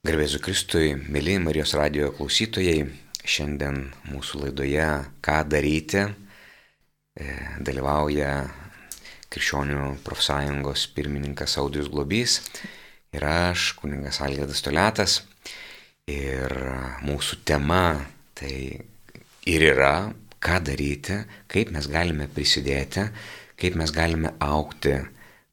Garbėsiu Kristui, mėly Marijos radio klausytojai, šiandien mūsų laidoje Ką daryti e, dalyvauja Krikščionių profsąjungos pirmininkas Audijus Globys ir aš, kuningas Algėdas Toletas. Ir mūsų tema tai ir yra, ką daryti, kaip mes galime prisidėti, kaip mes galime aukti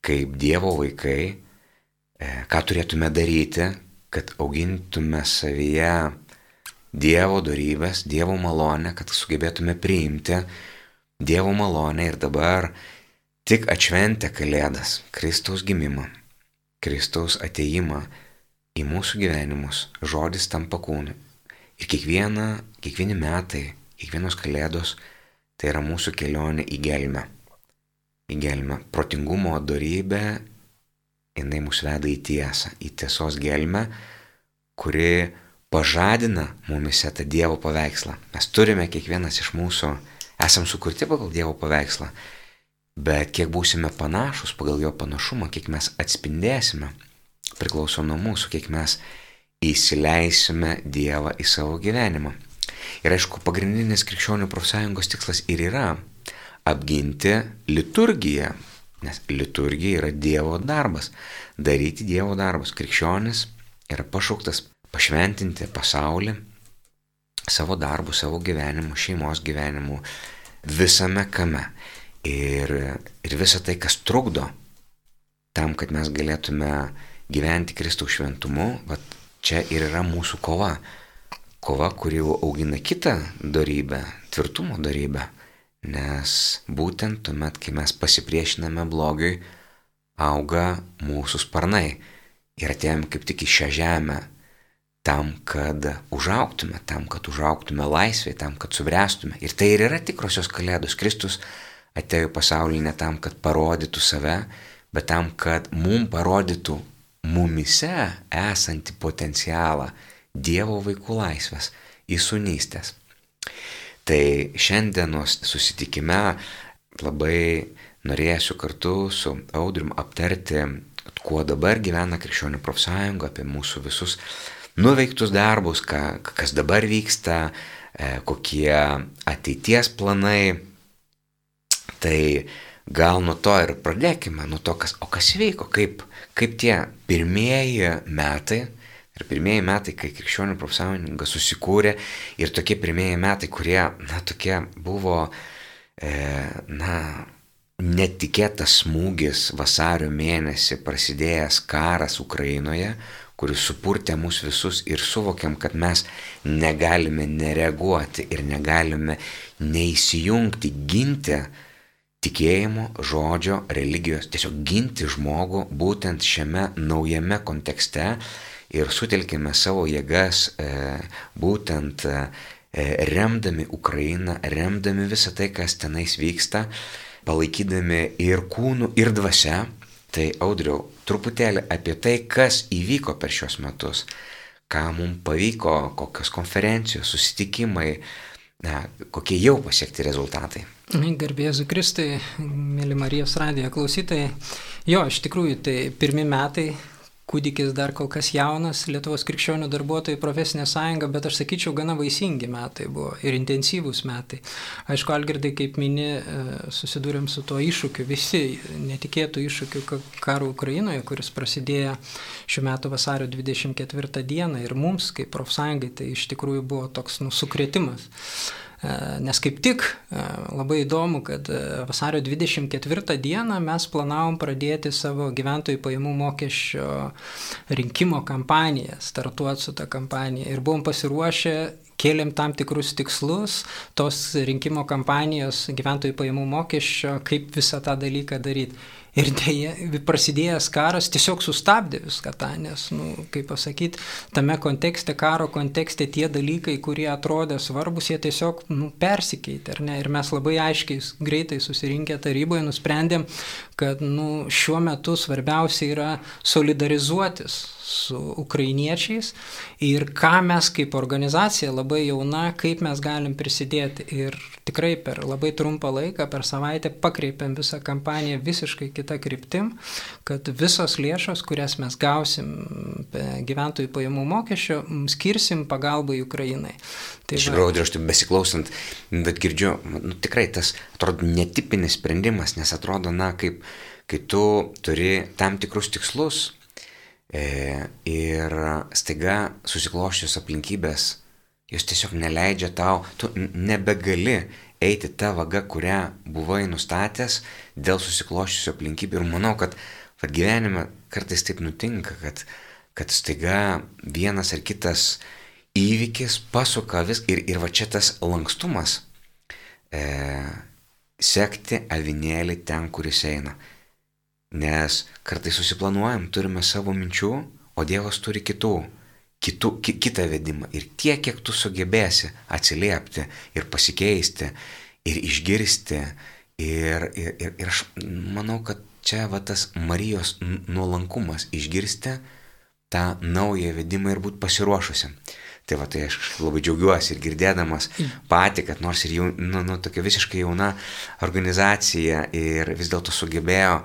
kaip Dievo vaikai, e, ką turėtume daryti, kad augintume savyje Dievo darybės, Dievo malonę, kad sugebėtume priimti Dievo malonę ir dabar tik atšventę Kalėdas, Kristaus gimimą, Kristaus ateimą į mūsų gyvenimus, žodis tampa kūnu. Ir kiekviena, kiekvieni metai, kiekvienos Kalėdos tai yra mūsų kelionė į gelmę. Į gelmę. Protingumo darybė jinai mus veda į tiesą, į tiesos gelmę, kuri pažadina mumise tą Dievo paveikslą. Mes turime kiekvienas iš mūsų, esam sukurti pagal Dievo paveikslą, bet kiek būsime panašus pagal jo panašumą, kiek mes atspindėsime, priklauso nuo mūsų, kiek mes įsileisime Dievą į savo gyvenimą. Ir aišku, pagrindinis krikščionių profsąjungos tikslas ir yra apginti liturgiją, Nes liturgija yra Dievo darbas. Daryti Dievo darbus. Krikščionis yra pašauktas pašventinti pasaulį savo darbų, savo gyvenimu, šeimos gyvenimu, visame kame. Ir, ir visa tai, kas trukdo tam, kad mes galėtume gyventi Kristaus šventumu, va, čia ir yra mūsų kova. Kova, kuri augina kitą darybę, tvirtumo darybę. Nes būtent tuomet, kai mes pasipriešiname blogiui, auga mūsų sparnai. Ir atėjom kaip tik į šią žemę tam, kad užauktume, tam, kad užauktume laisvėje, tam, kad subręstume. Ir tai ir yra tikrosios kalėdos. Kristus atėjo į pasaulį ne tam, kad parodytų save, bet tam, kad mum parodytų mumise esantį potencialą Dievo vaikų laisvės, įsunystės. Tai šiandienos susitikime labai norėsiu kartu su Audrim aptarti, kuo dabar gyvena Krikščionių profsąjunga, apie mūsų visus nuveiktus darbus, ką, kas dabar vyksta, e, kokie ateities planai. Tai gal nuo to ir pradėkime, nuo to, kas, o kas vyko, kaip, kaip tie pirmieji metai Ir pirmieji metai, kai krikščionių profsąjunga susikūrė ir tokie pirmieji metai, kurie, na, tokie buvo, e, na, netikėtas smūgis vasario mėnesį prasidėjęs karas Ukrainoje, kuris supurtė mus visus ir suvokiam, kad mes negalime nereaguoti ir negalime neįsijungti, ginti tikėjimo, žodžio, religijos, tiesiog ginti žmogų būtent šiame naujame kontekste ir sutelkime savo jėgas e, būtent e, remdami Ukrainą, remdami visą tai, kas tenais vyksta, palaikydami ir kūnų, ir dvasia. Tai audriau, truputėlį apie tai, kas įvyko per šios metus, ką mums pavyko, kokios konferencijos, susitikimai, na, kokie jau pasiekti rezultatai. Garbėsiu Kristai, mėly Marijos radijo klausytojai. Jo, iš tikrųjų, tai pirmi metai kūdikis dar kol kas jaunas, Lietuvos krikščionių darbuotojų profesinė sąjunga, bet aš sakyčiau, gana vaisingi metai buvo ir intensyvūs metai. Aišku, Algirdai, kaip mini, e, susidūrėm su tuo iššūkiu, visi netikėtų iššūkių karo Ukrainoje, kuris prasidėjo šiuo metu vasario 24 dieną ir mums, kaip profsąjungai, tai iš tikrųjų buvo toks nusukretimas. E, nes kaip tik e, labai įdomu, kad e, vasario 24 dieną mes planavom pradėti savo gyventojų pajamų mokesčio rinkimo kampaniją, startuoti su tą kampaniją. Ir buvom pasiruošę kėlėm tam tikrus tikslus tos rinkimo kampanijos gyventojų pajamų mokesčio, kaip visą tą dalyką daryti. Ir dėja, prasidėjęs karas tiesiog sustabdė viską tą, nes, nu, kaip pasakyti, tame kontekste, karo kontekste tie dalykai, kurie atrodė svarbus, jie tiesiog nu, persikeitė. Ir mes labai aiškiai, greitai susirinkę taryboje nusprendėm, kad nu, šiuo metu svarbiausia yra solidarizuotis su ukrainiečiais ir ką mes kaip organizacija labai jauna, kaip mes galim prisidėti. Ir tikrai per labai trumpą laiką, per savaitę pakreipiam visą kampaniją visiškai kitą kryptim, kad visos lėšos, kurias mes gausim gyventojų pajamų mokesčio, skirsim pagalbai Ukrainai. Tai Iš tikrųjų, aš taip besiklausant, bet girdžiu, nu, tikrai tas atrodo netipinis sprendimas, nes atrodo, na, kaip kai tu turi tam tikrus tikslus ir staiga susikloščius aplinkybės, jos tiesiog neleidžia tau, tu nebegali eiti tą vagą, kurią buvai nustatęs dėl susikloščiusių aplinkybių. Ir manau, kad vad gyvenime kartais taip nutinka, kad, kad staiga vienas ar kitas įvykis pasuka vis ir, ir va čia tas lankstumas e, sekti avinėlį ten, kuris eina. Nes kartais susiplanuojam, turime savo minčių, o Dievas turi kitų, kitų ki, kitą vedimą. Ir tiek, kiek tu sugebėsi atsiliepti ir pasikeisti ir išgirsti. Ir, ir, ir, ir aš manau, kad čia va tas Marijos nuolankumas išgirsti tą naują vedimą ir būti pasiruošusiam. Tai va tai aš labai džiaugiuosi ir girdėdamas patį, kad nors ir jau, nu, nu, tokia visiškai jauna organizacija ir vis dėlto sugebėjo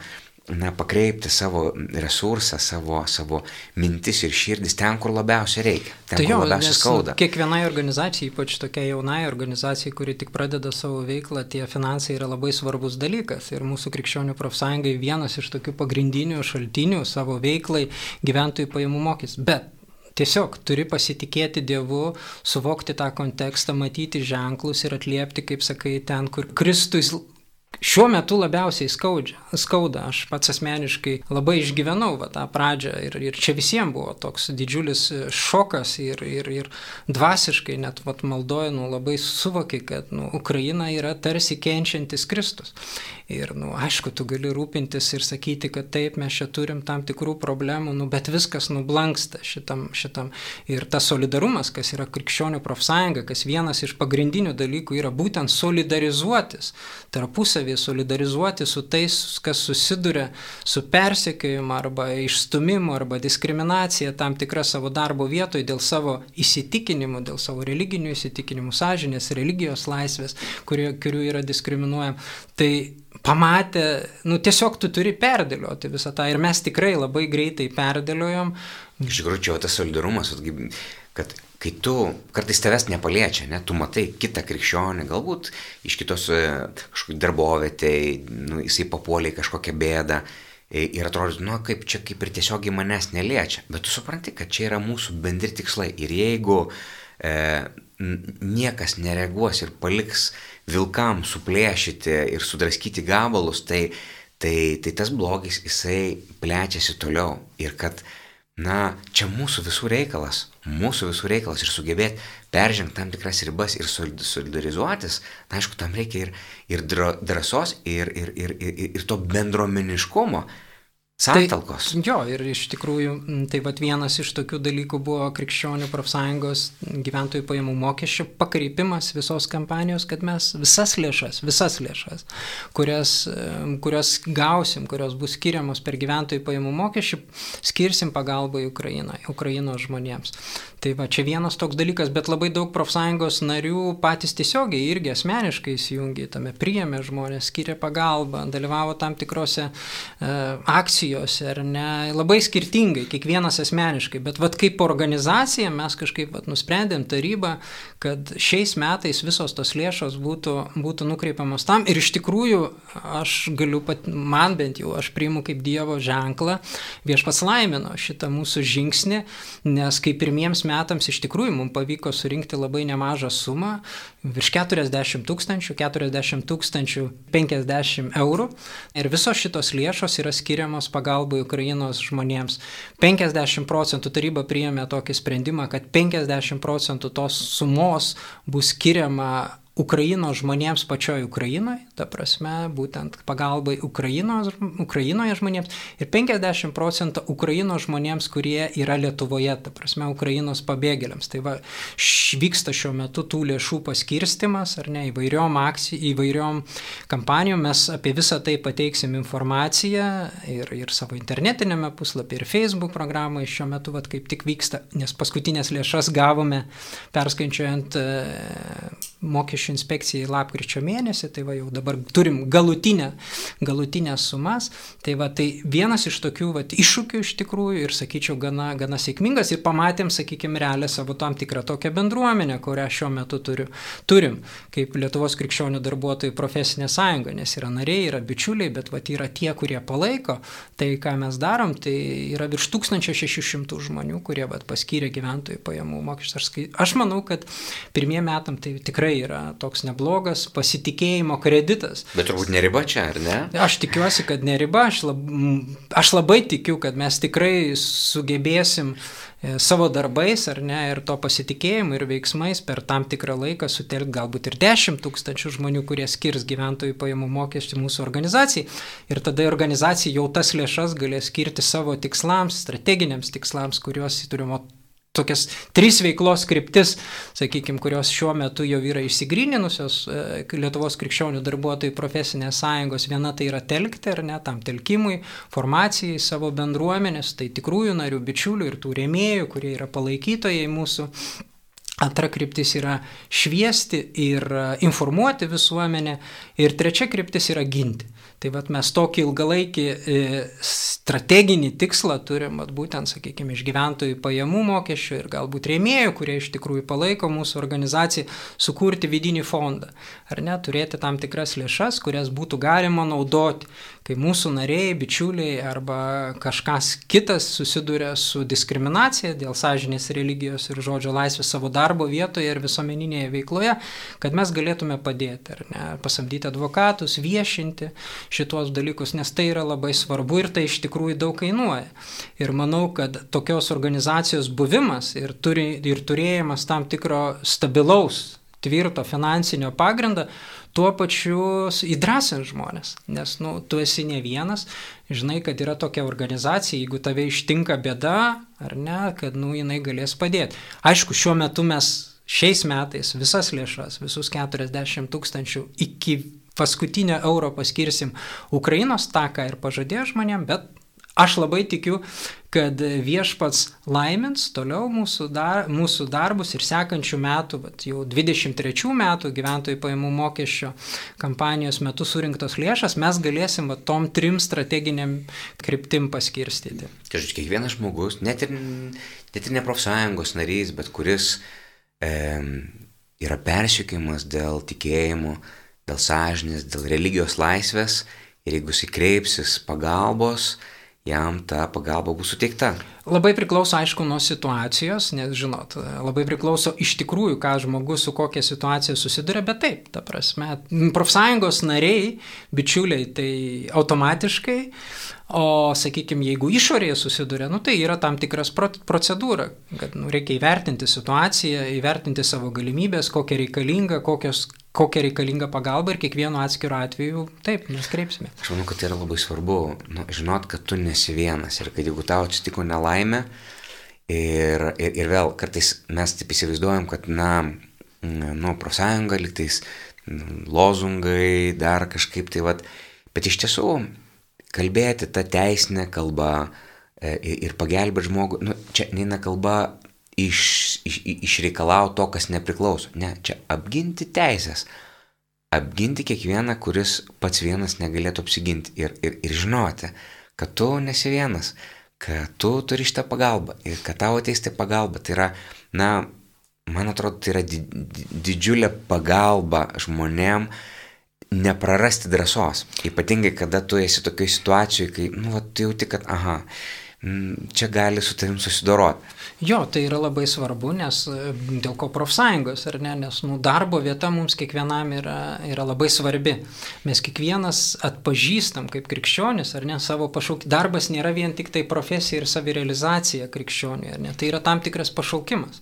na, pakreipti savo resursą, savo, savo mintis ir širdis ten, kur labiausiai reikia. Ten, tai jo, labiausiai skauda. Kiekvienai organizacijai, ypač tokiai jaunai organizacijai, kuri tik pradeda savo veiklą, tie finansai yra labai svarbus dalykas. Ir mūsų krikščionių profsąjungai vienas iš tokių pagrindinių šaltinių savo veiklai gyventojų pajamų mokys. Bet Tiesiog turi pasitikėti Dievu, suvokti tą kontekstą, matyti ženklus ir atliepti, kaip sakai, ten, kur Kristus šiuo metu labiausiai skaudžia, skauda. Aš pats asmeniškai labai išgyvenau va, tą pradžią ir, ir čia visiems buvo toks didžiulis šokas ir, ir, ir dvasiškai net vat, maldoju, nu, labai suvoki, kad nu, Ukraina yra tarsi kenčiantis Kristus. Ir, nu, aišku, tu gali rūpintis ir sakyti, kad taip, mes čia turim tam tikrų problemų, nu, bet viskas nublanksta šitam, šitam. Ir tas solidarumas, kas yra krikščionių profsąjunga, kas vienas iš pagrindinių dalykų yra būtent solidarizuotis tarpusavį tarpusavį solidarizuoti su tais, kas susiduria su persekiojimu arba išstumimu arba diskriminacija tam tikrą savo darbo vietoje dėl savo įsitikinimų, dėl savo religinių įsitikinimų, sąžinės, religijos laisvės, kurių, kurių yra diskriminuojama. Tai pamatę, nu tiesiog tu turi perdėlioti visą tą ir mes tikrai labai greitai perdėliojom. Iš tikrųjų, čia tas solidarumas, kad kai tu kartais tavęs nepaliečia, ne, tu matai kitą krikščionį, galbūt iš kitos e, darbovietėje, nu, jisai papuolė į kažkokią bėdą e, ir atrodo, nu, kaip čia kaip ir tiesiogiai manęs neliečia, bet tu supranti, kad čia yra mūsų bendri tikslai. Ir jeigu e, niekas nereaguos ir paliks vilkam suplėšyti ir sudraskyti gabalus, tai, tai, tai tas blogis jisai plečiasi toliau. Ir kad na, čia mūsų visų reikalas, mūsų visų reikalas ir sugebėti peržengti tam tikras ribas ir solidarizuotis, na, aišku, tam reikia ir, ir drąsos, ir, ir, ir, ir, ir to bendromeniškumo. Santalkos. Tai, jo, ir iš tikrųjų, tai vad vienas iš tokių dalykų buvo krikščionių profsąjungos gyventojų pajamų mokesčių pakreipimas visos kampanijos, kad mes visas lėšas, visas lėšas, kurias, kurias gausim, kurios bus skiriamos per gyventojų pajamų mokesčių, skirsim pagalbai Ukrainai, Ukrainos žmonėms. Tai va, čia vienas toks dalykas, bet labai daug profsąjungos narių patys tiesiogiai irgi asmeniškai įsijungė, tame priėmė žmonės, skiria pagalbą, dalyvavo tam tikrose e, akcijose, ar ne, labai skirtingai, kiekvienas asmeniškai, bet vad kaip organizacija mes kažkaip vat, nusprendėm tarybą, kad šiais metais visos tos lėšos būtų, būtų nukreipiamos tam. Ir iš tikrųjų aš galiu, pat, man bent jau, aš priimu kaip Dievo ženklą, viešpats laimino šitą mūsų žingsnį, nes kaip pirmiems metams iš tikrųjų mums pavyko surinkti labai nemažą sumą, virš 40 tūkstančių, 40 tūkstančių 50 eurų. Ir visos šitos lėšos yra skiriamos pagalbai Ukrainos žmonėms. 50 procentų taryba priėmė tokį sprendimą, kad 50 procentų tos sumos bus skiriama Ukrainos žmonėms pačioj Ukrainoje, ta prasme, būtent pagalbai Ukrainos, Ukrainoje žmonėms ir 50 procentų Ukrainos žmonėms, kurie yra Lietuvoje, ta prasme, Ukrainos pabėgėliams. Tai va, vyksta šiuo metu tų lėšų paskirstimas, ar ne, įvairiom akcijom, įvairiom kampanijom, mes apie visą tai pateiksim informaciją ir, ir savo internetinėme puslapyje, ir Facebook programoje šiuo metu, va, kaip tik vyksta, nes paskutinės lėšas gavome perskaičiuojant e, mokesčių mokesčių inspekcijai lapkričio mėnesį, tai va jau dabar turim galutinę, galutinę sumas. Tai va tai vienas iš tokių va, iššūkių iš tikrųjų ir sakyčiau gana, gana sėkmingas ir pamatėm, sakykime, realią savo tam tikrą tokią bendruomenę, kurią šiuo metu turiu, turim, kaip Lietuvos krikščionių darbuotojų profesinė sąjunga, nes yra nariai, yra bičiuliai, bet va yra tie, kurie palaiko tai, ką mes darom, tai yra virš 1600 žmonių, kurie va paskyrė gyventojų pajamų mokesčius. Aš manau, kad pirmie metam tai tikrai yra toks neblogas pasitikėjimo kreditas. Bet turbūt neriba čia, ar ne? Aš tikiuosi, kad neriba, aš, lab, aš labai tikiu, kad mes tikrai sugebėsim e, savo darbais ar ne ir to pasitikėjimu ir veiksmais per tam tikrą laiką sutelkti galbūt ir 10 tūkstančių žmonių, kurie skirs gyventojų pajamų mokestį mūsų organizacijai. Ir tada organizacija jau tas lėšas galės skirti savo tikslams, strateginiams tikslams, kuriuos turime tokias trys veiklos kryptis, sakykime, kurios šiuo metu jau yra išsigryninusios e, Lietuvos krikščionių darbuotojų profesinės sąjungos. Viena tai yra telkti ar ne, tam telkimui, formacijai savo bendruomenės, tai tikrųjų narių, bičiulių ir tų rėmėjų, kurie yra palaikytojai mūsų. Antra kryptis yra šviesti ir e, informuoti visuomenę. Ir trečia kryptis yra ginti. Tai vad mes tokį ilgalaikį e, strateginį tikslą turim, vat, būtent, sakykime, iš gyventojų pajamų mokesčių ir galbūt rėmėjų, kurie iš tikrųjų palaiko mūsų organizaciją, sukurti vidinį fondą. Ar ne, turėti tam tikras lėšas, kurias būtų galima naudoti, kai mūsų nariai, bičiuliai arba kažkas kitas susiduria su diskriminacija dėl sąžinės religijos ir žodžio laisvės savo darbo vietoje ir visuomeninėje veikloje, kad mes galėtume padėti, ar ne, pasamdyti advokatus, viešinti šitos dalykus, nes tai yra labai svarbu ir tai iš tikrųjų daug kainuoja. Ir manau, kad tokios organizacijos buvimas ir, turi, ir turėjimas tam tikro stabilaus, tvirto finansinio pagrindo, tuo pačiu įdrasint žmonės, nes nu, tu esi ne vienas, žinai, kad yra tokia organizacija, jeigu tave ištinka bėda, ar ne, kad nu, jinai galės padėti. Aišku, šiuo metu mes šiais metais visas lėšas, visus 40 tūkstančių iki paskutinio euro paskirsim Ukrainos taką ir pažadėjo žmonėm, bet aš labai tikiu, kad viešpats laimins toliau mūsų, dar, mūsų darbus ir sekančių metų, bet jau 23 metų gyventojų pajamų mokesčio kampanijos metu surinktos lėšas mes galėsim va, tom trim strateginiam kryptim paskirstyti. Kažkaip kiekvienas žmogus, net ir, net ir ne profsąjungos narys, bet kuris e, yra persiekimas dėl tikėjimo, dėl sąžinės, dėl religijos laisvės ir jeigu jis kreipsis pagalbos, jam ta pagalba bus suteikta. Labai priklauso, aišku, nuo situacijos, nes, žinot, labai priklauso iš tikrųjų, ką žmogus su kokia situacija susiduria, bet taip, ta prasme, profsąjungos nariai, bičiuliai, tai automatiškai O, sakykime, jeigu išorėje susiduria, nu, tai yra tam tikras procedūra, kad nu, reikia įvertinti situaciją, įvertinti savo galimybės, kokia reikalinga, kokios, kokia reikalinga pagalba ir kiekvienu atskiru atveju taip, mes kreipsime. Aš manau, kad tai yra labai svarbu, nu, žinot, kad tu nesi vienas ir kad jeigu tau atsitiko nelaimė ir, ir, ir vėl kartais mes taip įsivaizduojam, kad, na, nu, profsąjunga liktais, lozungai, dar kažkaip tai vad, bet iš tiesų kalbėti tą teisinę kalbą e, ir pagelbėti žmogui, nu, čia neina kalba iš, iš, išreikalauti to, kas nepriklauso. Ne, čia apginti teisės. Apginti kiekvieną, kuris pats vienas negalėtų apsiginti. Ir, ir, ir žinoti, kad tu nesi vienas, kad tu turi šitą pagalbą ir kad tavo ateis tai pagalba. Tai yra, na, man atrodo, tai yra di, di, didžiulė pagalba žmonėm neprarasti drąsos. Ypatingai, kada tu esi tokioje situacijoje, kai, nu, va, tu jauti, kad, aha, čia gali su tavim susidoroti. Jo, tai yra labai svarbu, nes e, dėl ko profsąjungos, ar ne, nes nu, darbo vieta mums kiekvienam yra, yra labai svarbi. Mes kiekvienas atpažįstam kaip krikščionis, ar ne, savo pašaukimą. Darbas nėra vien tik tai profesija ir savirealizacija krikščioniui, ar ne, tai yra tam tikras pašaukimas.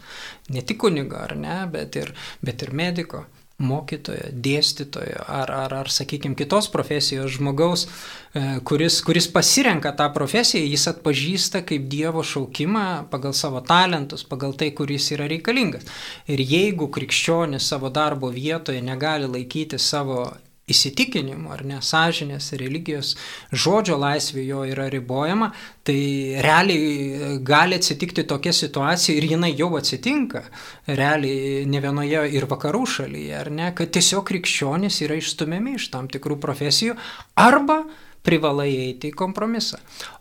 Ne tik kunigo, ar ne, bet ir, bet ir mediko mokytojo, dėstytojo ar, ar, ar sakykime, kitos profesijos žmogaus, e, kuris, kuris pasirenka tą profesiją, jis atpažįsta kaip Dievo šaukimą pagal savo talentus, pagal tai, kuris yra reikalingas. Ir jeigu krikščionis savo darbo vietoje negali laikyti savo įsitikinimų ar ne, sąžinės, religijos, žodžio laisvė jo yra ribojama, tai realiai e, gali atsitikti tokia situacija ir jinai jau atsitinka, realiai ne vienoje ir vakarų šalyje, ar ne, kad tiesiog krikščionys yra išstumiami iš tam tikrų profesijų arba privalai eiti į kompromisą.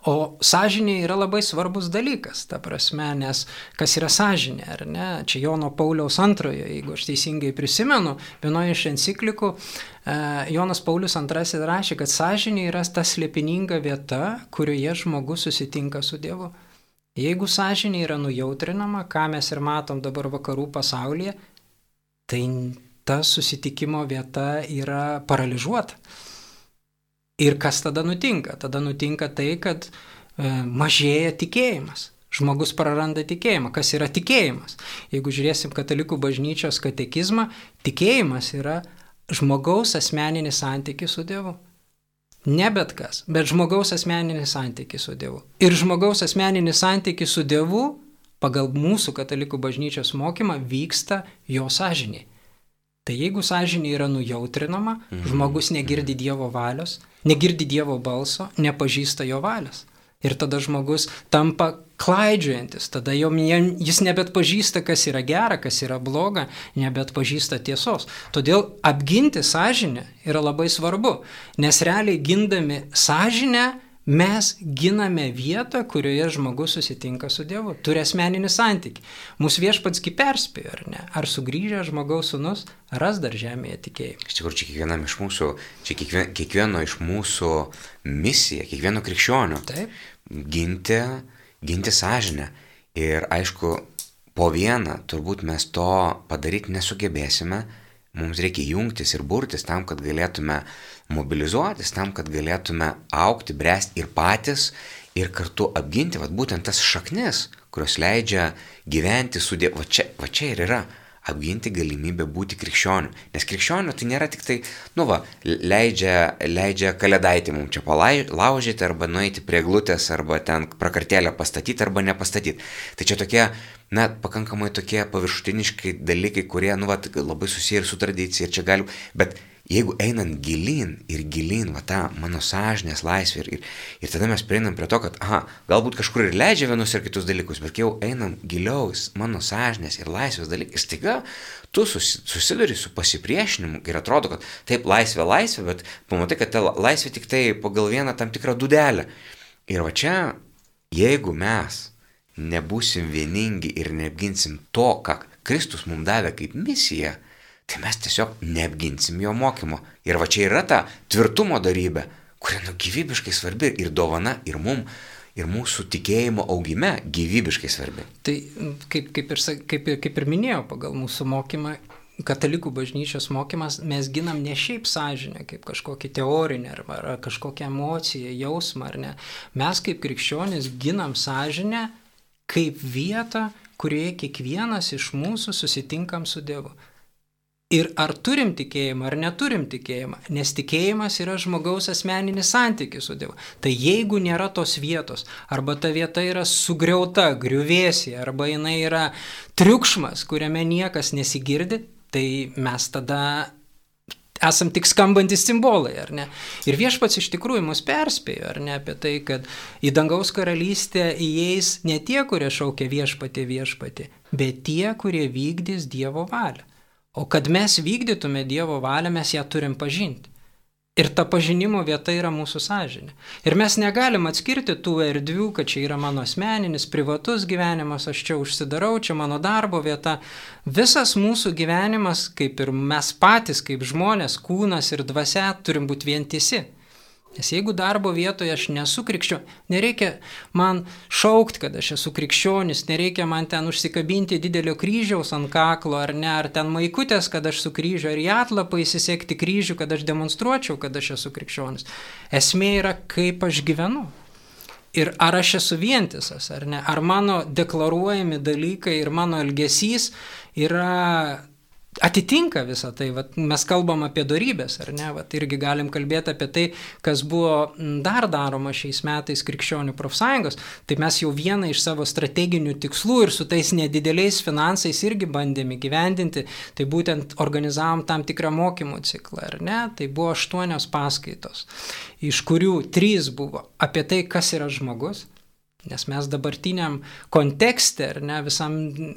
O sąžinė yra labai svarbus dalykas, ta prasme, nes kas yra sąžinė, ar ne? Čia Jono Pauliaus antrojo, jeigu aš teisingai prisimenu, vienoje iš enciklikų e, Jonas Paulius antrasis rašė, kad sąžinė yra ta slėpininga vieta, kurioje žmogus susitinka su Dievu. Jeigu sąžinė yra nujautrinama, ką mes ir matom dabar vakarų pasaulyje, tai ta susitikimo vieta yra paralyžiuota. Ir kas tada nutinka? Tada nutinka tai, kad e, mažėja tikėjimas. Žmogus praranda tikėjimą. Kas yra tikėjimas? Jeigu žiūrėsim katalikų bažnyčios katekizmą, tikėjimas yra žmogaus asmeninis santykis su Dievu. Ne bet kas, bet žmogaus asmeninis santykis su Dievu. Ir žmogaus asmeninis santykis su Dievu pagal mūsų katalikų bažnyčios mokymą vyksta jo sąžiniai. Tai jeigu sąžinė yra nujautrinama, mhm. žmogus negirdi Dievo valios, negirdi Dievo balso, nepažįsta jo valios. Ir tada žmogus tampa klaidžiuojantis, tada jo, jis nebet pažįsta, kas yra gera, kas yra bloga, nebet pažįsta tiesos. Todėl apginti sąžinę yra labai svarbu, nes realiai gindami sąžinę, Mes giname vietą, kurioje žmogus susitinka su Dievu, turi asmeninį santykį. Mūsų viešpatski perspėjo, ar ne? Ar sugrįžę žmogaus sunus ras dar žemėje tikėjimą? Iš tikrųjų, čia kiekvienam iš mūsų, čia kiekvien, kiekvieno iš mūsų misija, kiekvieno krikščionio. Taip. Ginti, ginti sąžinę. Ir aišku, po vieną turbūt mes to padaryti nesugebėsime, mums reikia jungtis ir burtis tam, kad galėtume mobilizuotis tam, kad galėtume aukti, bręsti ir patys, ir kartu apginti, vat, būtent tas šaknis, kurios leidžia gyventi su Dievu. Va čia, va čia ir yra apginti galimybę būti krikščioniu. Nes krikščioniu tai nėra tik tai, nu va, leidžia, leidžia kalėdaitį mums čia palaužyti arba nueiti prie glutės arba ten prakartėlę pastatyti arba nepastatyti. Tai čia tokie, na, pakankamai tokie paviršutiniški dalykai, kurie, nu va, labai susiję ir su tradicija ir čia gali, bet jeigu einant gilin ir gilin, va tą mano sąžinės laisvę ir, ir, ir tada mes prieinam prie to, kad, aha, galbūt kažkur ir leidžia vienus ir kitus dalykus, bet jau einam giliau mano sąžinės ir laisvės dalykai, staiga tu susiduri su pasipriešinimu ir atrodo, kad taip laisvė laisvė, bet pamatai, kad ta laisvė tik tai pagal vieną tam tikrą dudelę. Ir va čia, jeigu mes nebūsim vieningi ir neapginsim to, ką Kristus mums davė kaip misiją, tai mes tiesiog neapginsim jo mokymo. Ir va čia yra ta tvirtumo darybė, kuri nu gyvybiškai svarbi ir dovana ir mum, ir mūsų tikėjimo augime gyvybiškai svarbi. Tai kaip, kaip, ir, kaip, kaip ir minėjau, pagal mūsų mokymą, katalikų bažnyčios mokymas, mes ginam ne šiaip sąžinę, kaip kažkokį teorinį ar, ar kažkokią emociją, jausmą ar ne. Mes kaip krikščionys ginam sąžinę kaip vietą, kurioje kiekvienas iš mūsų susitinkam su Dievu. Ir ar turim tikėjimą, ar neturim tikėjimą, nes tikėjimas yra žmogaus asmeninis santykis su Dievu. Tai jeigu nėra tos vietos, arba ta vieta yra sugriauta, griuvėsi, arba jinai yra triukšmas, kuriame niekas nesigirdi, tai mes tada esam tik skambantis simbolai, ar ne? Ir viešpats iš tikrųjų mus perspėjo, ar ne, apie tai, kad į dangaus karalystę įeis ne tie, kurie šaukia viešpatį viešpatį, bet tie, kurie vykdys Dievo valią. O kad mes vykdytume Dievo valią, mes ją turim pažinti. Ir ta pažinimo vieta yra mūsų sąžinė. Ir mes negalim atskirti tų erdvių, kad čia yra mano asmeninis, privatus gyvenimas, aš čia užsidarau, čia mano darbo vieta. Visas mūsų gyvenimas, kaip ir mes patys, kaip žmonės, kūnas ir dvasia, turim būti vientisi. Nes jeigu darbo vietoje aš nesu krikščionis, nereikia man šaukti, kad aš esu krikščionis, nereikia man ten užsikabinti didelio kryžiaus ant kaklo ar ne, ar ten maikutės, kad aš su kryžiu, ar į atlapą įsisekti kryžių, kad aš demonstruočiau, kad aš esu krikščionis. Esmė yra, kaip aš gyvenu. Ir ar aš esu vientisas, ar ne, ar mano deklaruojami dalykai ir mano elgesys yra atitinka visą tai. Vat mes kalbam apie darybės, ar ne? Vat irgi galim kalbėti apie tai, kas buvo dar daroma šiais metais krikščionių profsąjungos. Tai mes jau vieną iš savo strateginių tikslų ir su tais nedideliais finansais irgi bandėme gyvendinti. Tai būtent organizavom tam tikrą mokymų ciklą, ar ne? Tai buvo aštuonios paskaitos, iš kurių trys buvo apie tai, kas yra žmogus Nes mes dabartiniam kontekste, ar ne, visam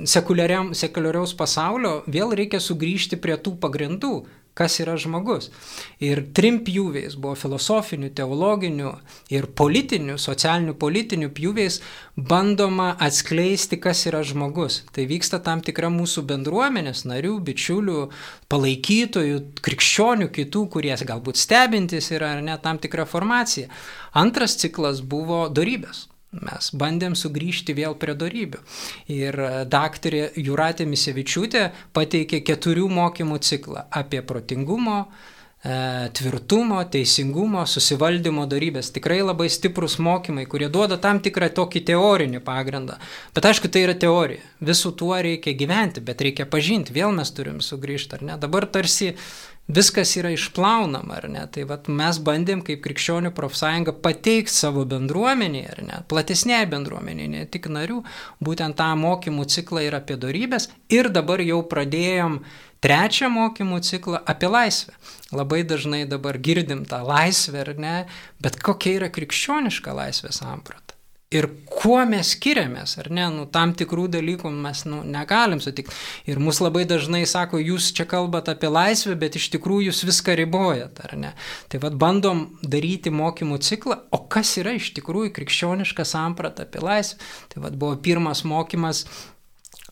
sekuliariaus pasaulio vėl reikia sugrįžti prie tų pagrindų, kas yra žmogus. Ir trim pjūviais buvo filosofinių, teologinių ir politinių, socialinių politinių pjūviais bandoma atskleisti, kas yra žmogus. Tai vyksta tam tikra mūsų bendruomenės narių, bičiulių, palaikytojų, krikščionių, kitų, kurie galbūt stebintis yra ar ne tam tikra formacija. Antras ciklas buvo darybės. Mes bandėm sugrįžti vėl prie darybių. Ir e, daktarė Juratė Misevičiūtė pateikė keturių mokymų ciklą apie protingumo, e, tvirtumo, teisingumo, susivaldymo darybės. Tikrai labai stiprus mokymai, kurie duoda tam tikrą tokį teorinį pagrindą. Bet aišku, tai yra teorija. Visų tuo reikia gyventi, bet reikia pažinti. Vėl mes turim sugrįžti, ar ne? Dabar tarsi viskas yra išplaunama, ar ne? Tai vat, mes bandėm kaip krikščionių profsąjunga pateikti savo bendruomeniai, ar ne? Platesniai bendruomeniai, ne tik narių, būtent tą mokymų ciklą ir apie darybės. Ir dabar jau pradėjom trečią mokymų ciklą apie laisvę. Labai dažnai dabar girdim tą laisvę, ar ne? Bet kokia yra krikščioniška laisvės samprata? Ir kuo mes skiriamės, ar ne, nu, tam tikrų dalykų mes nu, negalim sutikti. Ir mus labai dažnai sako, jūs čia kalbate apie laisvę, bet iš tikrųjų jūs viską ribojat, ar ne. Tai vad bandom daryti mokymų ciklą, o kas yra iš tikrųjų krikščioniška samprata apie laisvę. Tai vad buvo pirmas mokymas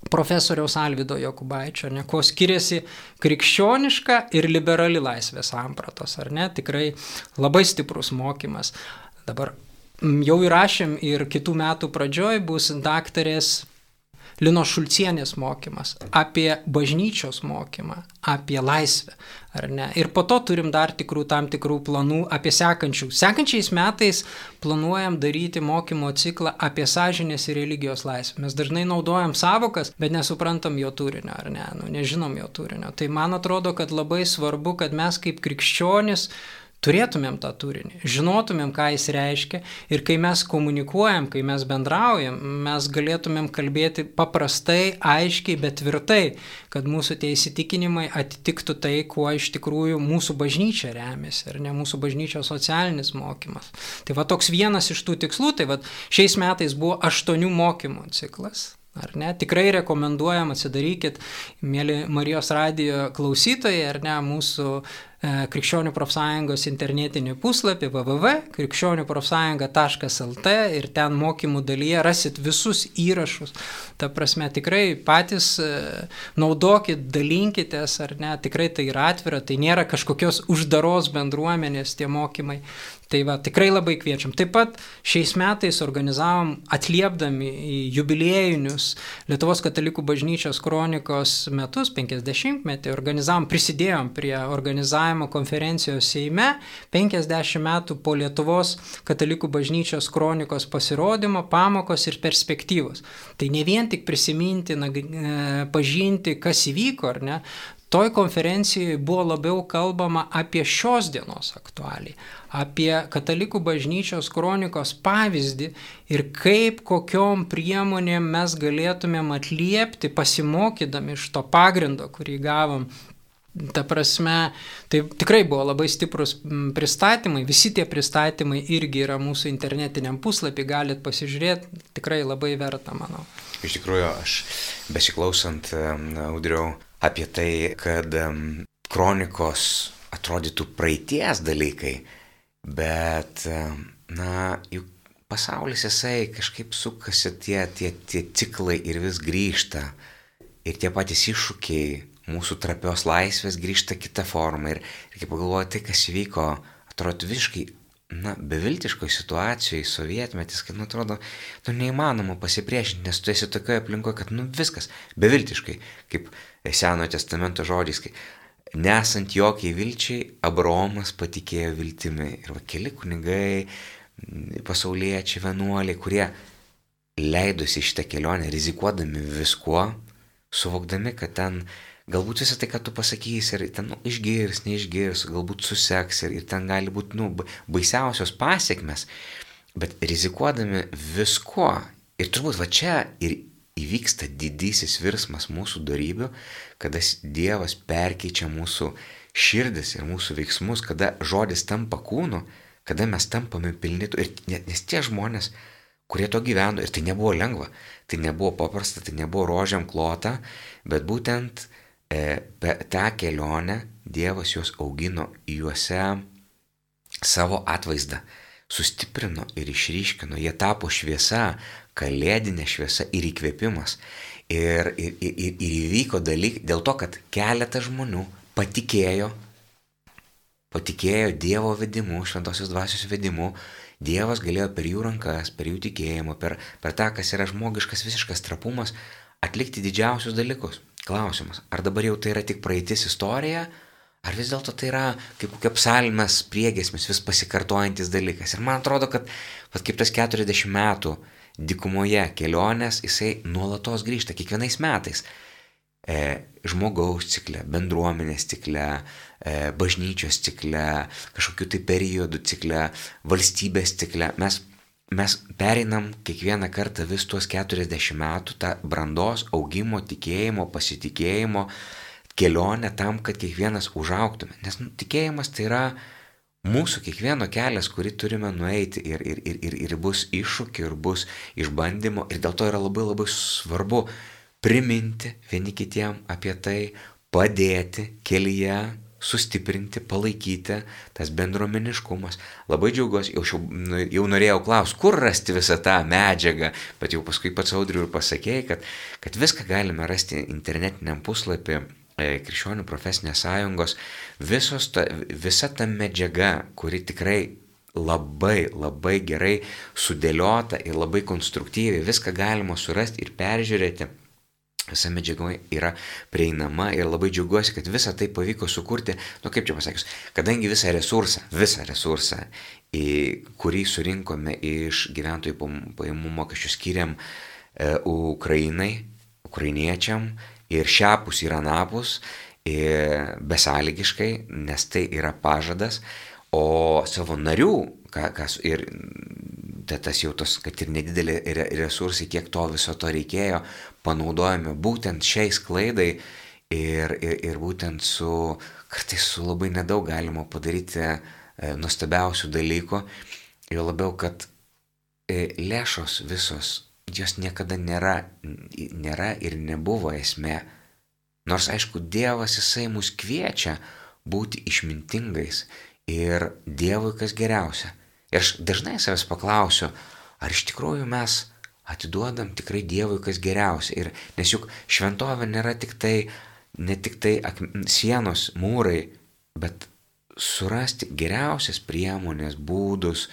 profesoriaus Alvido Jokubaičio, ne, kuo skiriasi krikščioniška ir liberali laisvės sampratos, ar ne, tikrai labai stiprus mokymas. Dabar jau įrašėm ir kitų metų pradžioj bus daktarės Lino Šulcienės mokymas apie bažnyčios mokymą, apie laisvę, ar ne. Ir po to turim dar tikrų tam tikrų planų apie sekančių. Sekančiais metais planuojam daryti mokymo ciklą apie sąžinės ir religijos laisvę. Mes dažnai naudojam savokas, bet nesuprantam jo turinio, ar ne, nu, nežinom jo turinio. Tai man atrodo, kad labai svarbu, kad mes kaip krikščionis turėtumėm tą turinį, žinotumėm, ką jis reiškia ir kai mes komunikuojam, kai mes bendraujam, mes galėtumėm kalbėti paprastai, aiškiai, bet tvirtai, kad mūsų tie įsitikinimai atitiktų tai, kuo iš tikrųjų mūsų bažnyčia remiasi ir ne mūsų bažnyčios socialinis mokymas. Tai va toks vienas iš tų tikslų, tai va šiais metais buvo aštuonių mokymų ciklas. Ar ne? Tikrai rekomenduojam, atsidarykit, mėly Marijos radijo klausytojai, ar ne, mūsų E, Krikščionių profsąjungos internetinį puslapį www.krikščioniųprofsąjunga.lt ir ten mokymų dalyje rasit visus įrašus. Ta prasme, tikrai patys e, naudokit, dalinkitės, ar ne, tikrai tai yra atvira, tai nėra kažkokios uždaros bendruomenės tie mokymai. Tai va, tikrai labai kviečiam. Taip pat šiais metais organizavom, atliepdami į jubiliejinius Lietuvos katalikų bažnyčios kronikos metus, 50-metį, organizavom, prisidėjom prie organizavimo dalyvavimo konferencijos Seime 50 metų po Lietuvos katalikų bažnyčios kronikos pasirodymo, pamokos ir perspektyvos. Tai ne vien tik prisiminti, na, e, pažinti, kas įvyko, ar ne, Toj konferencijoje buvo labiau kalbama apie šios dienos aktualiai, apie katalikų bažnyčios kronikos pavyzdį ir kaip kokiom priemonėm mes galėtumėm atliepti, pasimokydami iš to pagrindo, kurį gavom Ta prasme, tai tikrai buvo labai stiprus pristatymai, visi tie pristatymai irgi yra mūsų internetiniam puslapį, galit pasižiūrėti, tikrai labai verta, manau. Iš tikrųjų, aš besiklausant audriau apie tai, kad kronikos atrodytų praeities dalykai, bet, na, juk pasaulis jisai kažkaip sukasi tie, tie, tie ciklai ir vis grįžta. Ir tie patys iššūkiai mūsų trapios laisvės grįžta kita forma. Ir, ir kai pagalvoju, tai kas vyko, atrodo visiškai, na, beviltiškoje situacijoje, sovietmetis, kad, nu, atrodo, nu, neįmanoma pasipriešinti, nes tu esi tokioje aplinkoje, kad, nu, viskas, beviltiškai, kaip Senojo testamento žodžiais, kai nesant jokiai vilčiai, Abromas patikėjo viltimi. Ir va, keli kunigai, pasauliečiai, vienuoliai, kurie leidosi šitą kelionę, rizikuodami viskuo, suvokdami, kad ten galbūt visą tai, ką tu pasakysi, ir ten nu, išgirs, neišgirs, galbūt suseks, ir, ir ten gali būti nu, baisiausios pasiekmes, bet rizikuodami viskuo, ir turbūt va čia ir įvyksta didysis virsmas mūsų darybių, kada Dievas perkeičia mūsų širdis ir mūsų veiksmus, kada žodis tampa kūnu, kada mes tampame pilni. Ir nes tie žmonės, kurie to gyveno, ir tai nebuvo lengva, tai nebuvo paprasta, tai nebuvo rožiam klota, bet būtent e, per tą kelionę Dievas juos augino juose savo atvaizdą, sustiprino ir išryškino, jie tapo šviesa, kalėdinė šviesa ir įkvėpimas. Ir, ir, ir, ir įvyko dalykai dėl to, kad keletas žmonių patikėjo, patikėjo Dievo vedimu, šventosios dvasios vedimu, Dievas galėjo per jų rankas, per jų tikėjimą, per, per tą, kas yra žmogiškas visiškas trapumas, atlikti didžiausius dalykus. Klausimas, ar dabar jau tai yra tik praeitis istorija, ar vis dėlto tai yra kaip kokia psalmės priegesmis, vis pasikartojantis dalykas. Ir man atrodo, kad pat kaip tas 40 metų dikumoje kelionės, jisai nuolatos grįžta kiekvienais metais e, žmogaus cikle, bendruomenės cikle, e, bažnyčios cikle, kažkokiu tai periodų cikle, valstybės cikle. Mes, mes pereinam kiekvieną kartą vis tuos 40 metų tą brandos, augimo, tikėjimo, pasitikėjimo kelionę tam, kad kiekvienas užauktume. Nes nu, tikėjimas tai yra mūsų kiekvieno kelias, kurį turime nueiti ir, ir, ir, ir, ir bus iššūkių, ir bus išbandymo. Ir dėl to yra labai labai svarbu priminti vieni kitiem apie tai, padėti kelyje, sustiprinti, palaikyti tas bendruomeniškumas. Labai džiaugiuosi, jau, nu, jau norėjau klausti, kur rasti visą tą medžiagą, bet jau paskui pats audriu ir pasakėjai, kad, kad viską galime rasti internetiniam puslapį e, Krikščionių profesinės sąjungos. Visos ta, visa ta medžiaga, kuri tikrai labai, labai gerai sudėliota ir labai konstruktyviai, viską galima surasti ir peržiūrėti Visa medžiaga yra prieinama ir labai džiaugiuosi, kad visą tai pavyko sukurti, nu kaip čia pasakius, kadangi visą resursą, visą resursą, į kurį surinkome iš gyventojų pajamų mokesčių skiriam e, Ukrainai, ukrainiečiam ir šiapus ir anapus, ir besąlygiškai, nes tai yra pažadas, o savo narių, kas ir tas jau tos, kad ir nedidelė resursai, kiek to viso to reikėjo, panaudojami būtent šiai klaidai ir, ir, ir būtent su, kartais su labai nedaug galima padaryti e, nuostabiausių dalykų, jo labiau, kad e, lėšos visos, jos niekada nėra, nėra ir nebuvo esmė. Nors aišku, Dievas jisai mus kviečia būti išmintingais ir Dievui kas geriausia. Ir aš dažnai savęs paklausiu, ar iš tikrųjų mes atiduodam tikrai Dievui kas geriausia. Ir, nes juk šventovė nėra tik tai, ne tik tai sienos, mūrai, bet surasti geriausias priemonės, būdus,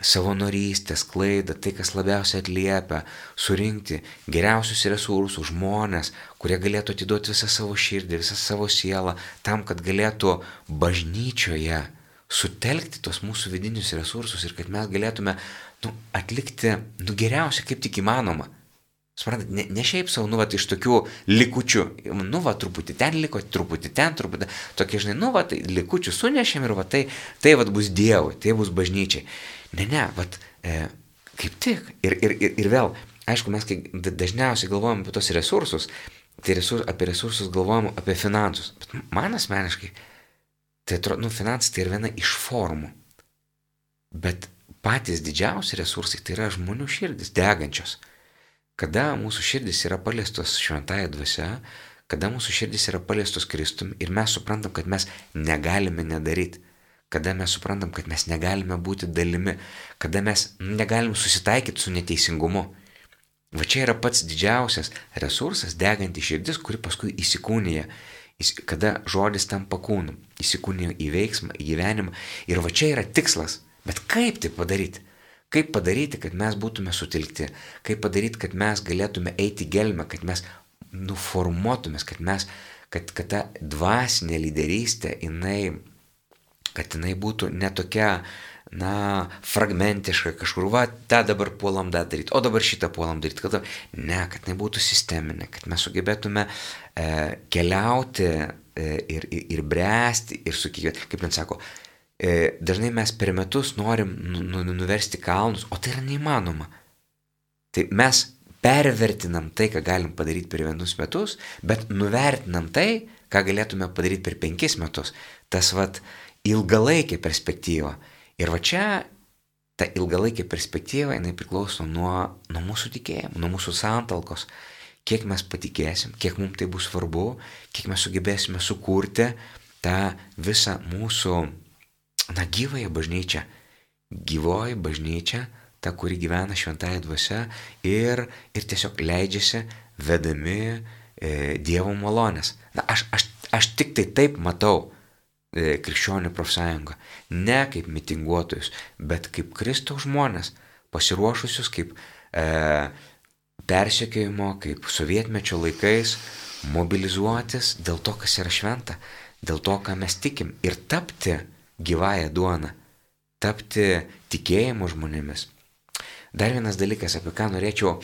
savanorystės, klaidą, tai, kas labiausiai atliepia, surinkti geriausius resursus, žmonės, kurie galėtų atiduoti visą savo širdį, visą savo sielą, tam, kad galėtų bažnyčioje sutelkti tos mūsų vidinius resursus ir kad mes galėtume nu, atlikti nu, geriausia, kaip tik įmanoma. Suprantat, ne, ne šiaip savo, nu, va, iš tokių likučių, nu, va, truputį ten liko, truputį ten, truputį, tokie, žinai, nu, va, tai likučių sunešėm ir va, tai, tai, va, bus Dievui, tai bus bažnyčiai. Ne, ne, va, e, kaip tik. Ir, ir, ir, ir vėl, aišku, mes kai dažniausiai galvojam apie tos resursus, tai resurs, apie resursus galvojam apie finansus. Bet man asmeniškai, Tai atrodo, nu, finansai tai yra viena iš formų. Bet patys didžiausi resursai tai yra žmonių širdis, degančios. Kada mūsų širdis yra paliestos šventąją dvasia, kada mūsų širdis yra paliestos Kristum ir mes suprantam, kad mes negalime nedaryti, kada mes suprantam, kad mes negalime būti dalimi, kada mes negalim susitaikyti su neteisingumu. Va čia yra pats didžiausias resursas, deganti širdis, kuri paskui įsikūnija kada žodis tampa kūnu, įsikūnijo į veiksmą, į gyvenimą. Ir va čia yra tikslas. Bet kaip tai padaryti? Kaip padaryti, kad mes būtume sutilkti? Kaip padaryti, kad mes galėtume eiti gelmę, kad mes nuformuotumės, kad mes, kad, kad ta dvasinė lyderystė, jinai kad jinai būtų netokia, na, fragmentiška kažkur, va, tą dabar puolam tą daryti, o dabar šitą puolam daryti, kad ne, kad jinai būtų sisteminė, kad mes sugebėtume e, keliauti e, ir, ir, ir bręsti ir su kiekvienu, kaip man sako, dažnai mes per metus norim nu, nu, nuversti kalnus, o tai yra neįmanoma. Tai mes pervertinam tai, ką galim padaryti per vienus metus, bet nuvertinam tai, ką galėtume padaryti per penkis metus. Tas vat ilgalaikė perspektyva. Ir va čia ta ilgalaikė perspektyva, jinai priklauso nuo, nuo mūsų tikėjimo, nuo mūsų santalkos. Kiek mes patikėsim, kiek mums tai bus svarbu, kiek mes sugebėsime sukurti tą visą mūsų, na, gyvąją bažnyčią. Gyvoji bažnyčia ta, kuri gyvena šventąją dvasę ir, ir tiesiog leidžiasi vedami e, Dievo malonės. Na, aš, aš, aš tik tai taip matau e, krikščionių profsąjungą. Ne kaip mitinguotojus, bet kaip Kristaus žmonės, pasiruošusius kaip e, persekiojimo, kaip sovietmečio laikais mobilizuotis dėl to, kas yra šventa, dėl to, ką mes tikim ir tapti gyvąją duoną, tapti tikėjimo žmonėmis. Dar vienas dalykas, apie ką norėčiau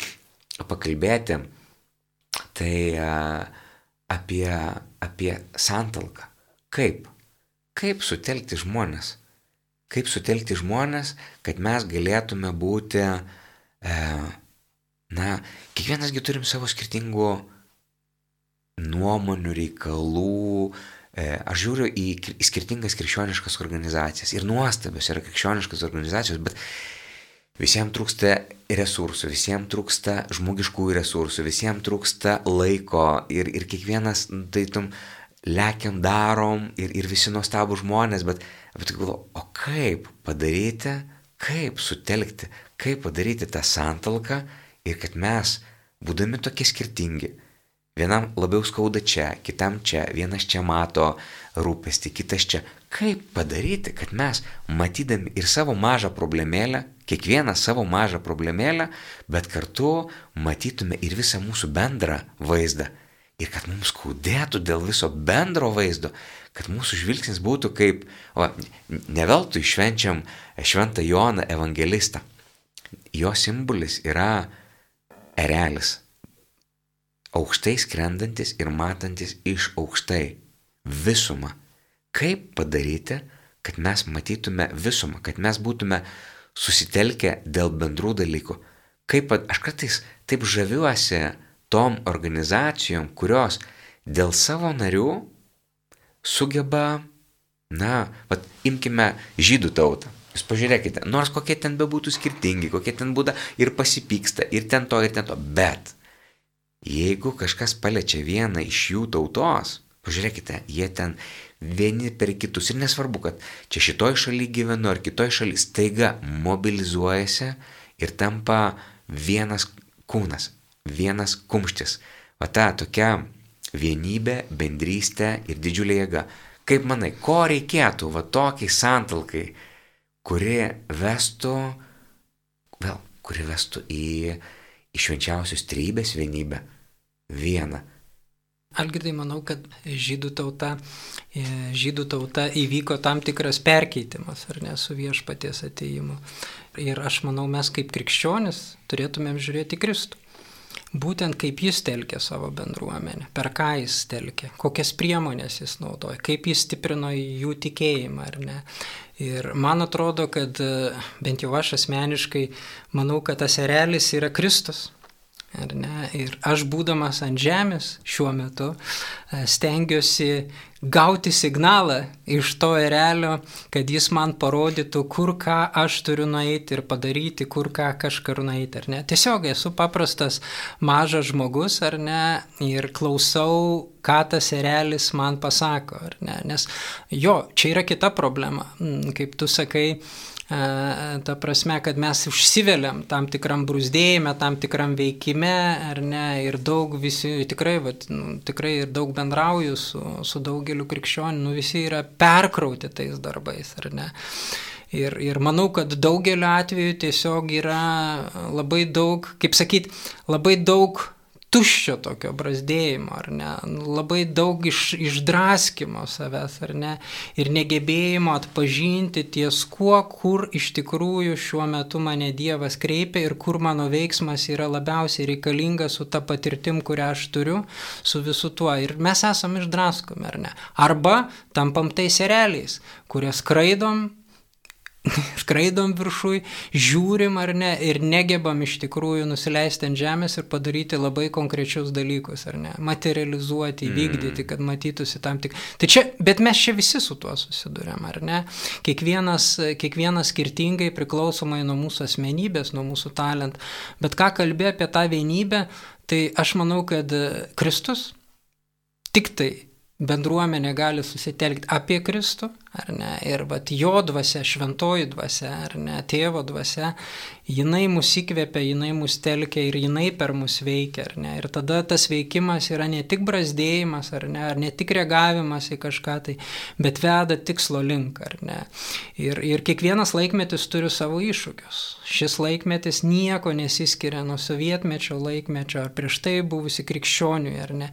pakalbėti, tai apie, apie santalką. Kaip? Kaip sutelkti žmonės? Kaip sutelkti žmonės, kad mes galėtume būti, e, na, kiekvienasgi turim savo skirtingų nuomonių, reikalų, e, Aš žiūriu į, į skirtingas krikščioniškas organizacijas ir nuostabios yra krikščioniškas organizacijos, bet Visiems trūksta resursų, visiems trūksta žmogiškųjų resursų, visiems trūksta laiko ir, ir kiekvienas, nu, tai tum, lekiam, darom ir, ir visi nuostabų žmonės, bet, bet galvoju, o kaip padaryti, kaip sutelkti, kaip padaryti tą santalką ir kad mes, būdami tokie skirtingi, vienam labiau skauda čia, kitam čia, vienas čia mato rūpestį, kitas čia, kaip padaryti, kad mes, matydami ir savo mažą problemėlę, kiekvieną savo mažą problemėlę, bet kartu matytume ir visą mūsų bendrą vaizdą. Ir kad mums skaudėtų dėl viso bendro vaizdo, kad mūsų žvilgsnis būtų kaip, o ne veltui švenčiam šventą Joną evangelistą. Jo simbolis yra erelis. Aukštai skrendantis ir matantis iš aukštai visumą. Kaip padaryti, kad mes matytume visumą, kad mes būtume susitelkę dėl bendrų dalykų. Kaip aš kartais taip žaviuosi tom organizacijom, kurios dėl savo narių sugeba, na, vat, imkime žydų tautą. Jūs pažiūrėkite, nors kokie ten bebūtų skirtingi, kokie ten būda ir pasipyksta, ir ten to, ir ten to, bet jeigu kažkas paliečia vieną iš jų tautos, pažiūrėkite, jie ten vieni per kitus. Ir nesvarbu, kad čia šitoj šaly gyvenu ar kitoj šaly, staiga mobilizuojasi ir tampa vienas kūnas, vienas kumštis. O ta tokia vienybė, bendrystė ir didžiulė jėga. Kaip manai, ko reikėtų va tokiai santalkai, kuri vestų, vėl, kuri vestų į, švenčiausios trybės vienybę, vieną Algirdai, manau, kad žydų tauta, e, žydų tauta įvyko tam tikras perkeitimas, ar ne, su viešpaties ateimu. Ir aš manau, mes kaip krikščionis turėtumėm žiūrėti Kristų. Būtent kaip jis telkė savo bendruomenę, per ką jis telkė, kokias priemonės jis naudoja, kaip jis stiprino jų tikėjimą ar ne. Ir man atrodo, kad bent jau aš asmeniškai manau, kad tas erelis yra Kristus Ir aš būdamas ant žemės šiuo metu e, stengiuosi gauti signalą iš to erelio, kad jis man parodytų, kur ką aš turiu nueiti ir padaryti, kur ką kažkur nueiti, ar ne. Tiesiog esu paprastas mažas žmogus, ar ne, ir klausau, ką tas erelis man pasako, ar ne. Nes jo, čia yra kita problema, mm, kaip tu sakai, ta prasme, kad mes užsiveliam tam tikram brūzdėjime, tam tikram veikime, ar ne, ir daug visi, tikrai, vat, nu, tikrai ir daug bendrauju su, su daugeliu krikščionių, nu, visi yra perkrauti tais darbais, ar ne. Ir, ir manau, kad daugeliu atveju tiesiog yra labai daug, kaip sakyt, labai daug tuščio tokio brazdėjimo, ar ne, labai daug iš, išdraskimo savęs, ar ne, ir negebėjimo atpažinti ties kuo, kur iš tikrųjų šiuo metu mane Dievas kreipia ir kur mano veiksmas yra labiausiai reikalingas su ta patirtim, kurią aš turiu, su visu tuo. Ir mes esame išdraskomi, ar ne. Arba tampam tais ereliais, kurie skraidom, skraidom viršui, žiūrim ar ne ir negebam iš tikrųjų nusileisti ant žemės ir padaryti labai konkrečius dalykus, ar ne, materializuoti, mm. įvykdyti, kad matytųsi tam tik. Tai čia, bet mes čia visi su tuo susidurėm, ar ne? Kiekvienas, kiekvienas skirtingai priklausomai nuo mūsų asmenybės, nuo mūsų talent. Bet ką kalbė apie tą vienybę, tai aš manau, kad Kristus tik tai bendruomenė gali susitelkti apie Kristų, ar ne, ir vat jo dvasia, šventoji dvasia, ar ne, tėvo dvasia, jinai mus įkvėpia, jinai mus telkia ir jinai per mus veikia, ar ne, ir tada tas veikimas yra ne tik brazdėjimas, ar ne, ar ne tik reagavimas į kažką tai, bet veda tikslo link, ar ne. Ir, ir kiekvienas laikmetis turi savo iššūkius. Šis laikmetis nieko nesiskiria nuo sovietmečio laikmečio ar prieš tai buvusi krikščioniui, ar ne.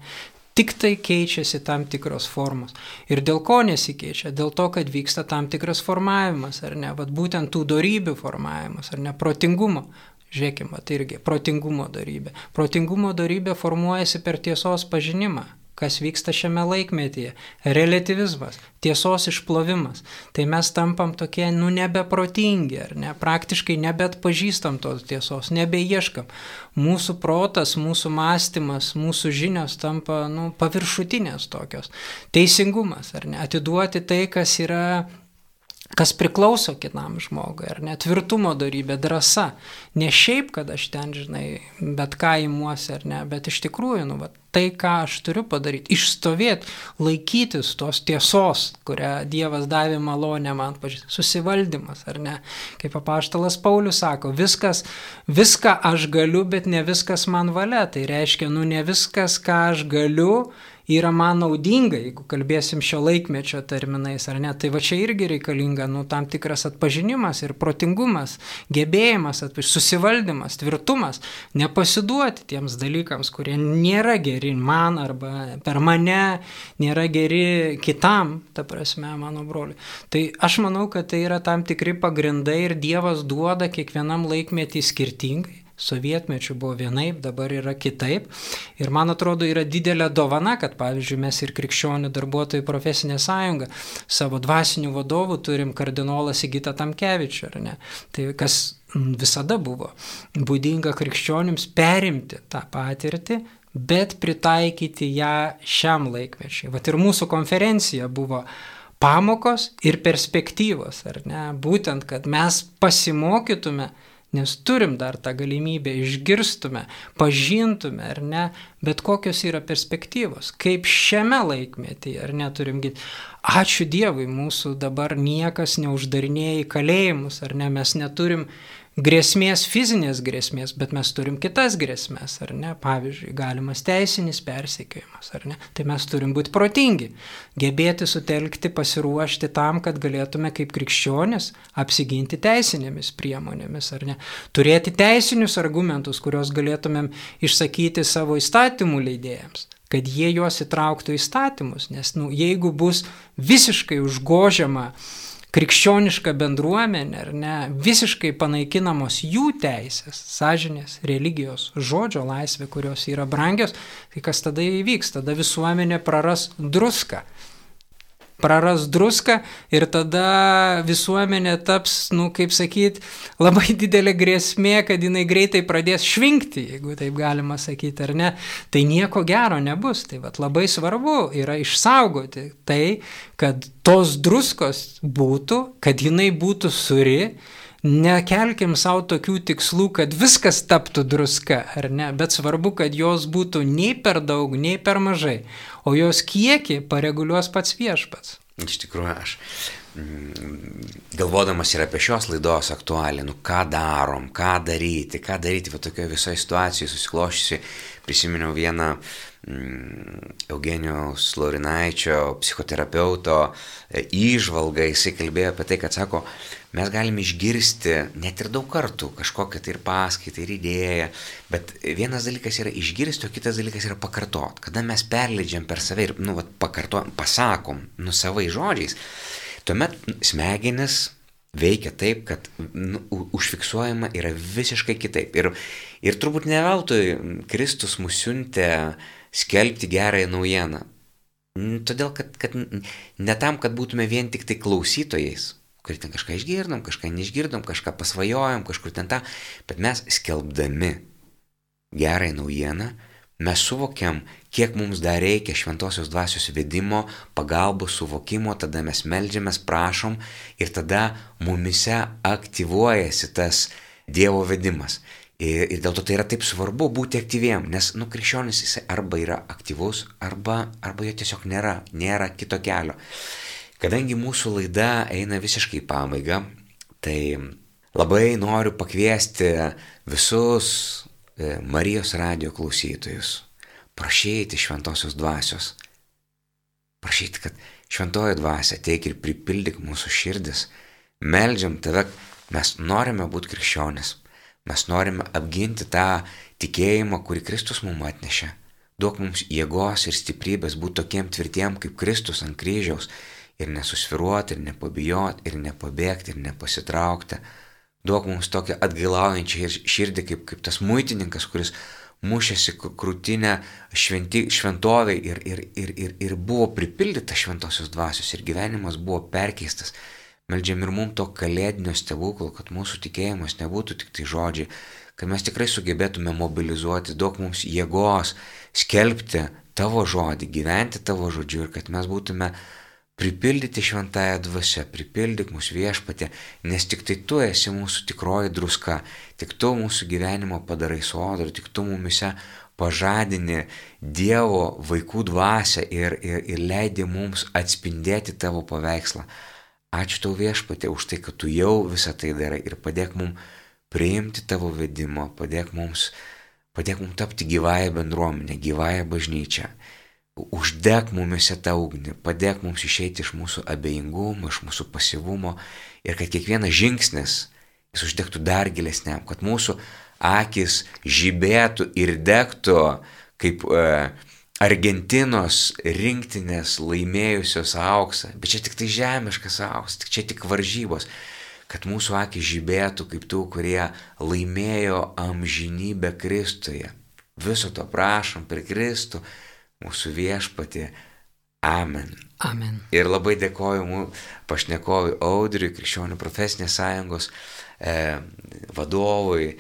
Tik tai keičiasi tam tikros formos. Ir dėl ko nesikeičia? Dėl to, kad vyksta tam tikras formavimas, ar ne? Vat būtent tų darybių formavimas, ar ne? Protingumo. Žiūrėkime, tai irgi protingumo darybė. Protingumo darybė formuojasi per tiesos pažinimą kas vyksta šiame laikmetyje. Relativizmas, tiesos išplovimas. Tai mes tampam tokie, nu, nebeprotingi, ar ne? Praktiškai nebet pažįstam tos tiesos, nebeieškam. Mūsų protas, mūsų mąstymas, mūsų žinios tampa, nu, paviršutinės tokios. Teisingumas, ar ne? Atiduoti tai, kas yra kas priklauso kitam žmogui, ar net tvirtumo darybė, drąsa. Ne šiaip, kad aš ten, žinai, bet ką įmuosi ar ne, bet iš tikrųjų, nu, va, tai, ką aš turiu padaryti, išstovėti, laikytis tos tiesos, kurią Dievas davė malonę man pažįsti, susivaldymas, ar ne. Kaip apaštalas Paulius sako, viskas, viską aš galiu, bet ne viskas man valia. Tai reiškia, nu, ne viskas, ką aš galiu, yra man naudinga, jeigu kalbėsim šio laikmečio terminais ar ne, tai va čia irgi reikalinga nu, tam tikras atpažinimas ir protingumas, gebėjimas, atpaž... susivaldymas, tvirtumas, nepasiduoti tiems dalykams, kurie nėra geri man arba per mane, nėra geri kitam, ta prasme, mano broliui. Tai aš manau, kad tai yra tam tikri pagrindai ir Dievas duoda kiekvienam laikmetį skirtingai sovietmečių buvo vienaip, dabar yra kitaip. Ir man atrodo yra didelė dovana, kad pavyzdžiui mes ir krikščionių darbuotojų profesinė sąjunga savo dvasinių vadovų turim kardinolą Sigitą Tamkevičių, ar ne? Tai kas visada buvo būdinga krikščionims perimti tą patirtį, bet pritaikyti ją šiam laikmečiui. Vat ir mūsų konferencija buvo pamokos ir perspektyvos, ar ne? Būtent, kad mes pasimokytume Nes turim dar tą galimybę, išgirstume, pažintume, ar ne, bet kokios yra perspektyvos, kaip šiame laikmetyje, ar neturim gyti. Ačiū Dievui, mūsų dabar niekas neuždarinėja į kalėjimus, ar ne, mes neturim grėsmės, fizinės grėsmės, bet mes turim kitas grėsmės, ar ne? Pavyzdžiui, galimas teisinis persekiojimas, ar ne? Tai mes turim būti protingi, gebėti sutelkti, pasiruošti tam, kad galėtume kaip krikščionis apsiginti teisinėmis priemonėmis, ar ne? Turėti teisinius argumentus, kuriuos galėtumėm išsakyti savo įstatymų leidėjams kad jie juos įtrauktų įstatymus, nes nu, jeigu bus visiškai užgožiama uh, krikščioniška bendruomenė, ar ne, visiškai panaikinamos jų teisės, sąžinės, religijos, žodžio laisvė, kurios yra brangios, tai kas tada įvyks? Tada visuomenė praras druską praras druską ir tada visuomenė taps, nu, kaip sakyt, labai didelė grėsmė, kad jinai greitai pradės švinkti, jeigu taip galima sakyti, ar ne. Tai nieko gero nebus. Tai vat, labai svarbu yra išsaugoti tai, kad tos druskos būtų, kad jinai būtų suri nekelkim savo tokių tikslų, kad viskas taptų druska, ar ne, bet svarbu, kad jos būtų nei per daug, nei per mažai, o jos kiekį pareguliuos pats viešpats. Iš tikrųjų, aš mm, galvodamas ir apie šios laidos aktualią, nu ką darom, ką daryti, ką daryti, va tokioje visoje situacijoje susikloščiusi, prisiminiau vieną mm, Eugenijos Laurinaičio, psichoterapeuto įžvalgą, jisai kalbėjo apie tai, kad sako, mes galime išgirsti net ir daug kartų kažkokią tai ir paskaitą, ir idėją, bet vienas dalykas yra išgirsti, o kitas dalykas yra pakartot. Kada mes perleidžiam per save ir, nu, vat, pakartojam, pasakom, nu, savai žodžiais, tuomet smegenis veikia taip, kad nu, užfiksuojama yra visiškai kitaip. Ir, ir turbūt ne veltui Kristus mus siuntė skelbti gerąją naujieną. Todėl, kad, kad ne tam, kad būtume vien tik tai klausytojais, kurie ten kažką išgirdom, kažką neišgirdom, kažką pasvajojom, kažkur ten tą, bet mes skelbdami gerąją naujieną, mes suvokiam, kiek mums dar reikia šventosios dvasios vedimo, pagalbos, suvokimo, tada mes melžiamės, prašom ir tada mumise aktyvuojasi tas Dievo vedimas. Ir, ir dėl to tai yra taip svarbu būti aktyviem, nes, nu, krikščionis jis arba yra aktyvus, arba, arba jo tiesiog nėra, nėra kito kelio. Kadangi mūsų laida eina visiškai į pabaigą, tai labai noriu pakviesti visus E, Marijos radio klausytojus, prašyti šventosios dvasios, prašyti, kad šventoji dvasia teik ir pripildyk mūsų širdis, meldžiam tave, mes norime būti krikščionis, mes norime apginti tą tikėjimą, kurį Kristus mums atnešė. Duok mums jėgos ir stiprybės būti tokiem tvirtiem kaip Kristus ant kryžiaus ir nesusviruoti, ir nepabijoti, ir nepabėgti, ir nepasitraukti. Duok mums tokią atgailaujančią širdį, kaip, kaip tas muitininkas, kuris mušėsi krūtinę šventi, šventovai ir, ir, ir, ir, ir buvo pripildyta šventosios dvasios ir gyvenimas buvo perkeistas. Meldžiam ir mums to kalėdinio stebuklo, kad mūsų tikėjimas nebūtų tik tai žodžiai, kad mes tikrai sugebėtume mobilizuoti, daug mums jėgos skelbti tavo žodį, gyventi tavo žodžiu ir kad mes būtume Pripildyti šventąją dvasę, pripildyk mūsų viešpatė, nes tik tai tu esi mūsų tikroji druska, tik tu mūsų gyvenimo padarai sodrą, tik tu mumise pažadini Dievo vaikų dvasę ir, ir, ir leidi mums atspindėti tavo paveikslą. Ačiū tau viešpatė už tai, kad tu jau visą tai darai ir padėk mums priimti tavo vedimą, padėk mums, padėk mums tapti gyvąją bendruomenę, gyvąją bažnyčią uždek mumise tą ugnį, padėk mums išeiti iš mūsų abejingumo, iš mūsų pasivumo ir kad kiekvienas žingsnis jis uždegtų dar gilesniam, kad mūsų akis žibėtų ir degtų kaip e, Argentinos rinktinės laimėjusios auksą, bet čia tik tai žemiškas auksas, tik čia tik varžybos, kad mūsų akis žibėtų kaip tų, kurie laimėjo amžinybę Kristuje. Viso to prašom per Kristų mūsų viešpatį. Amen. Amen. Ir labai dėkoju mūsų pašnekovui Audriui, Krikščionių profesinės sąjungos e, vadovui.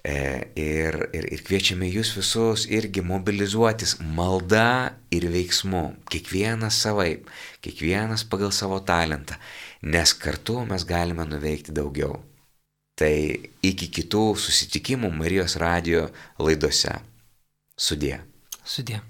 E, ir, ir, ir kviečiame jūs visus irgi mobilizuotis malda ir veiksmu. Kiekvienas savaip, kiekvienas pagal savo talentą, nes kartu mes galime nuveikti daugiau. Tai iki kitų susitikimų Marijos radio laidose. Sudė. Sudė.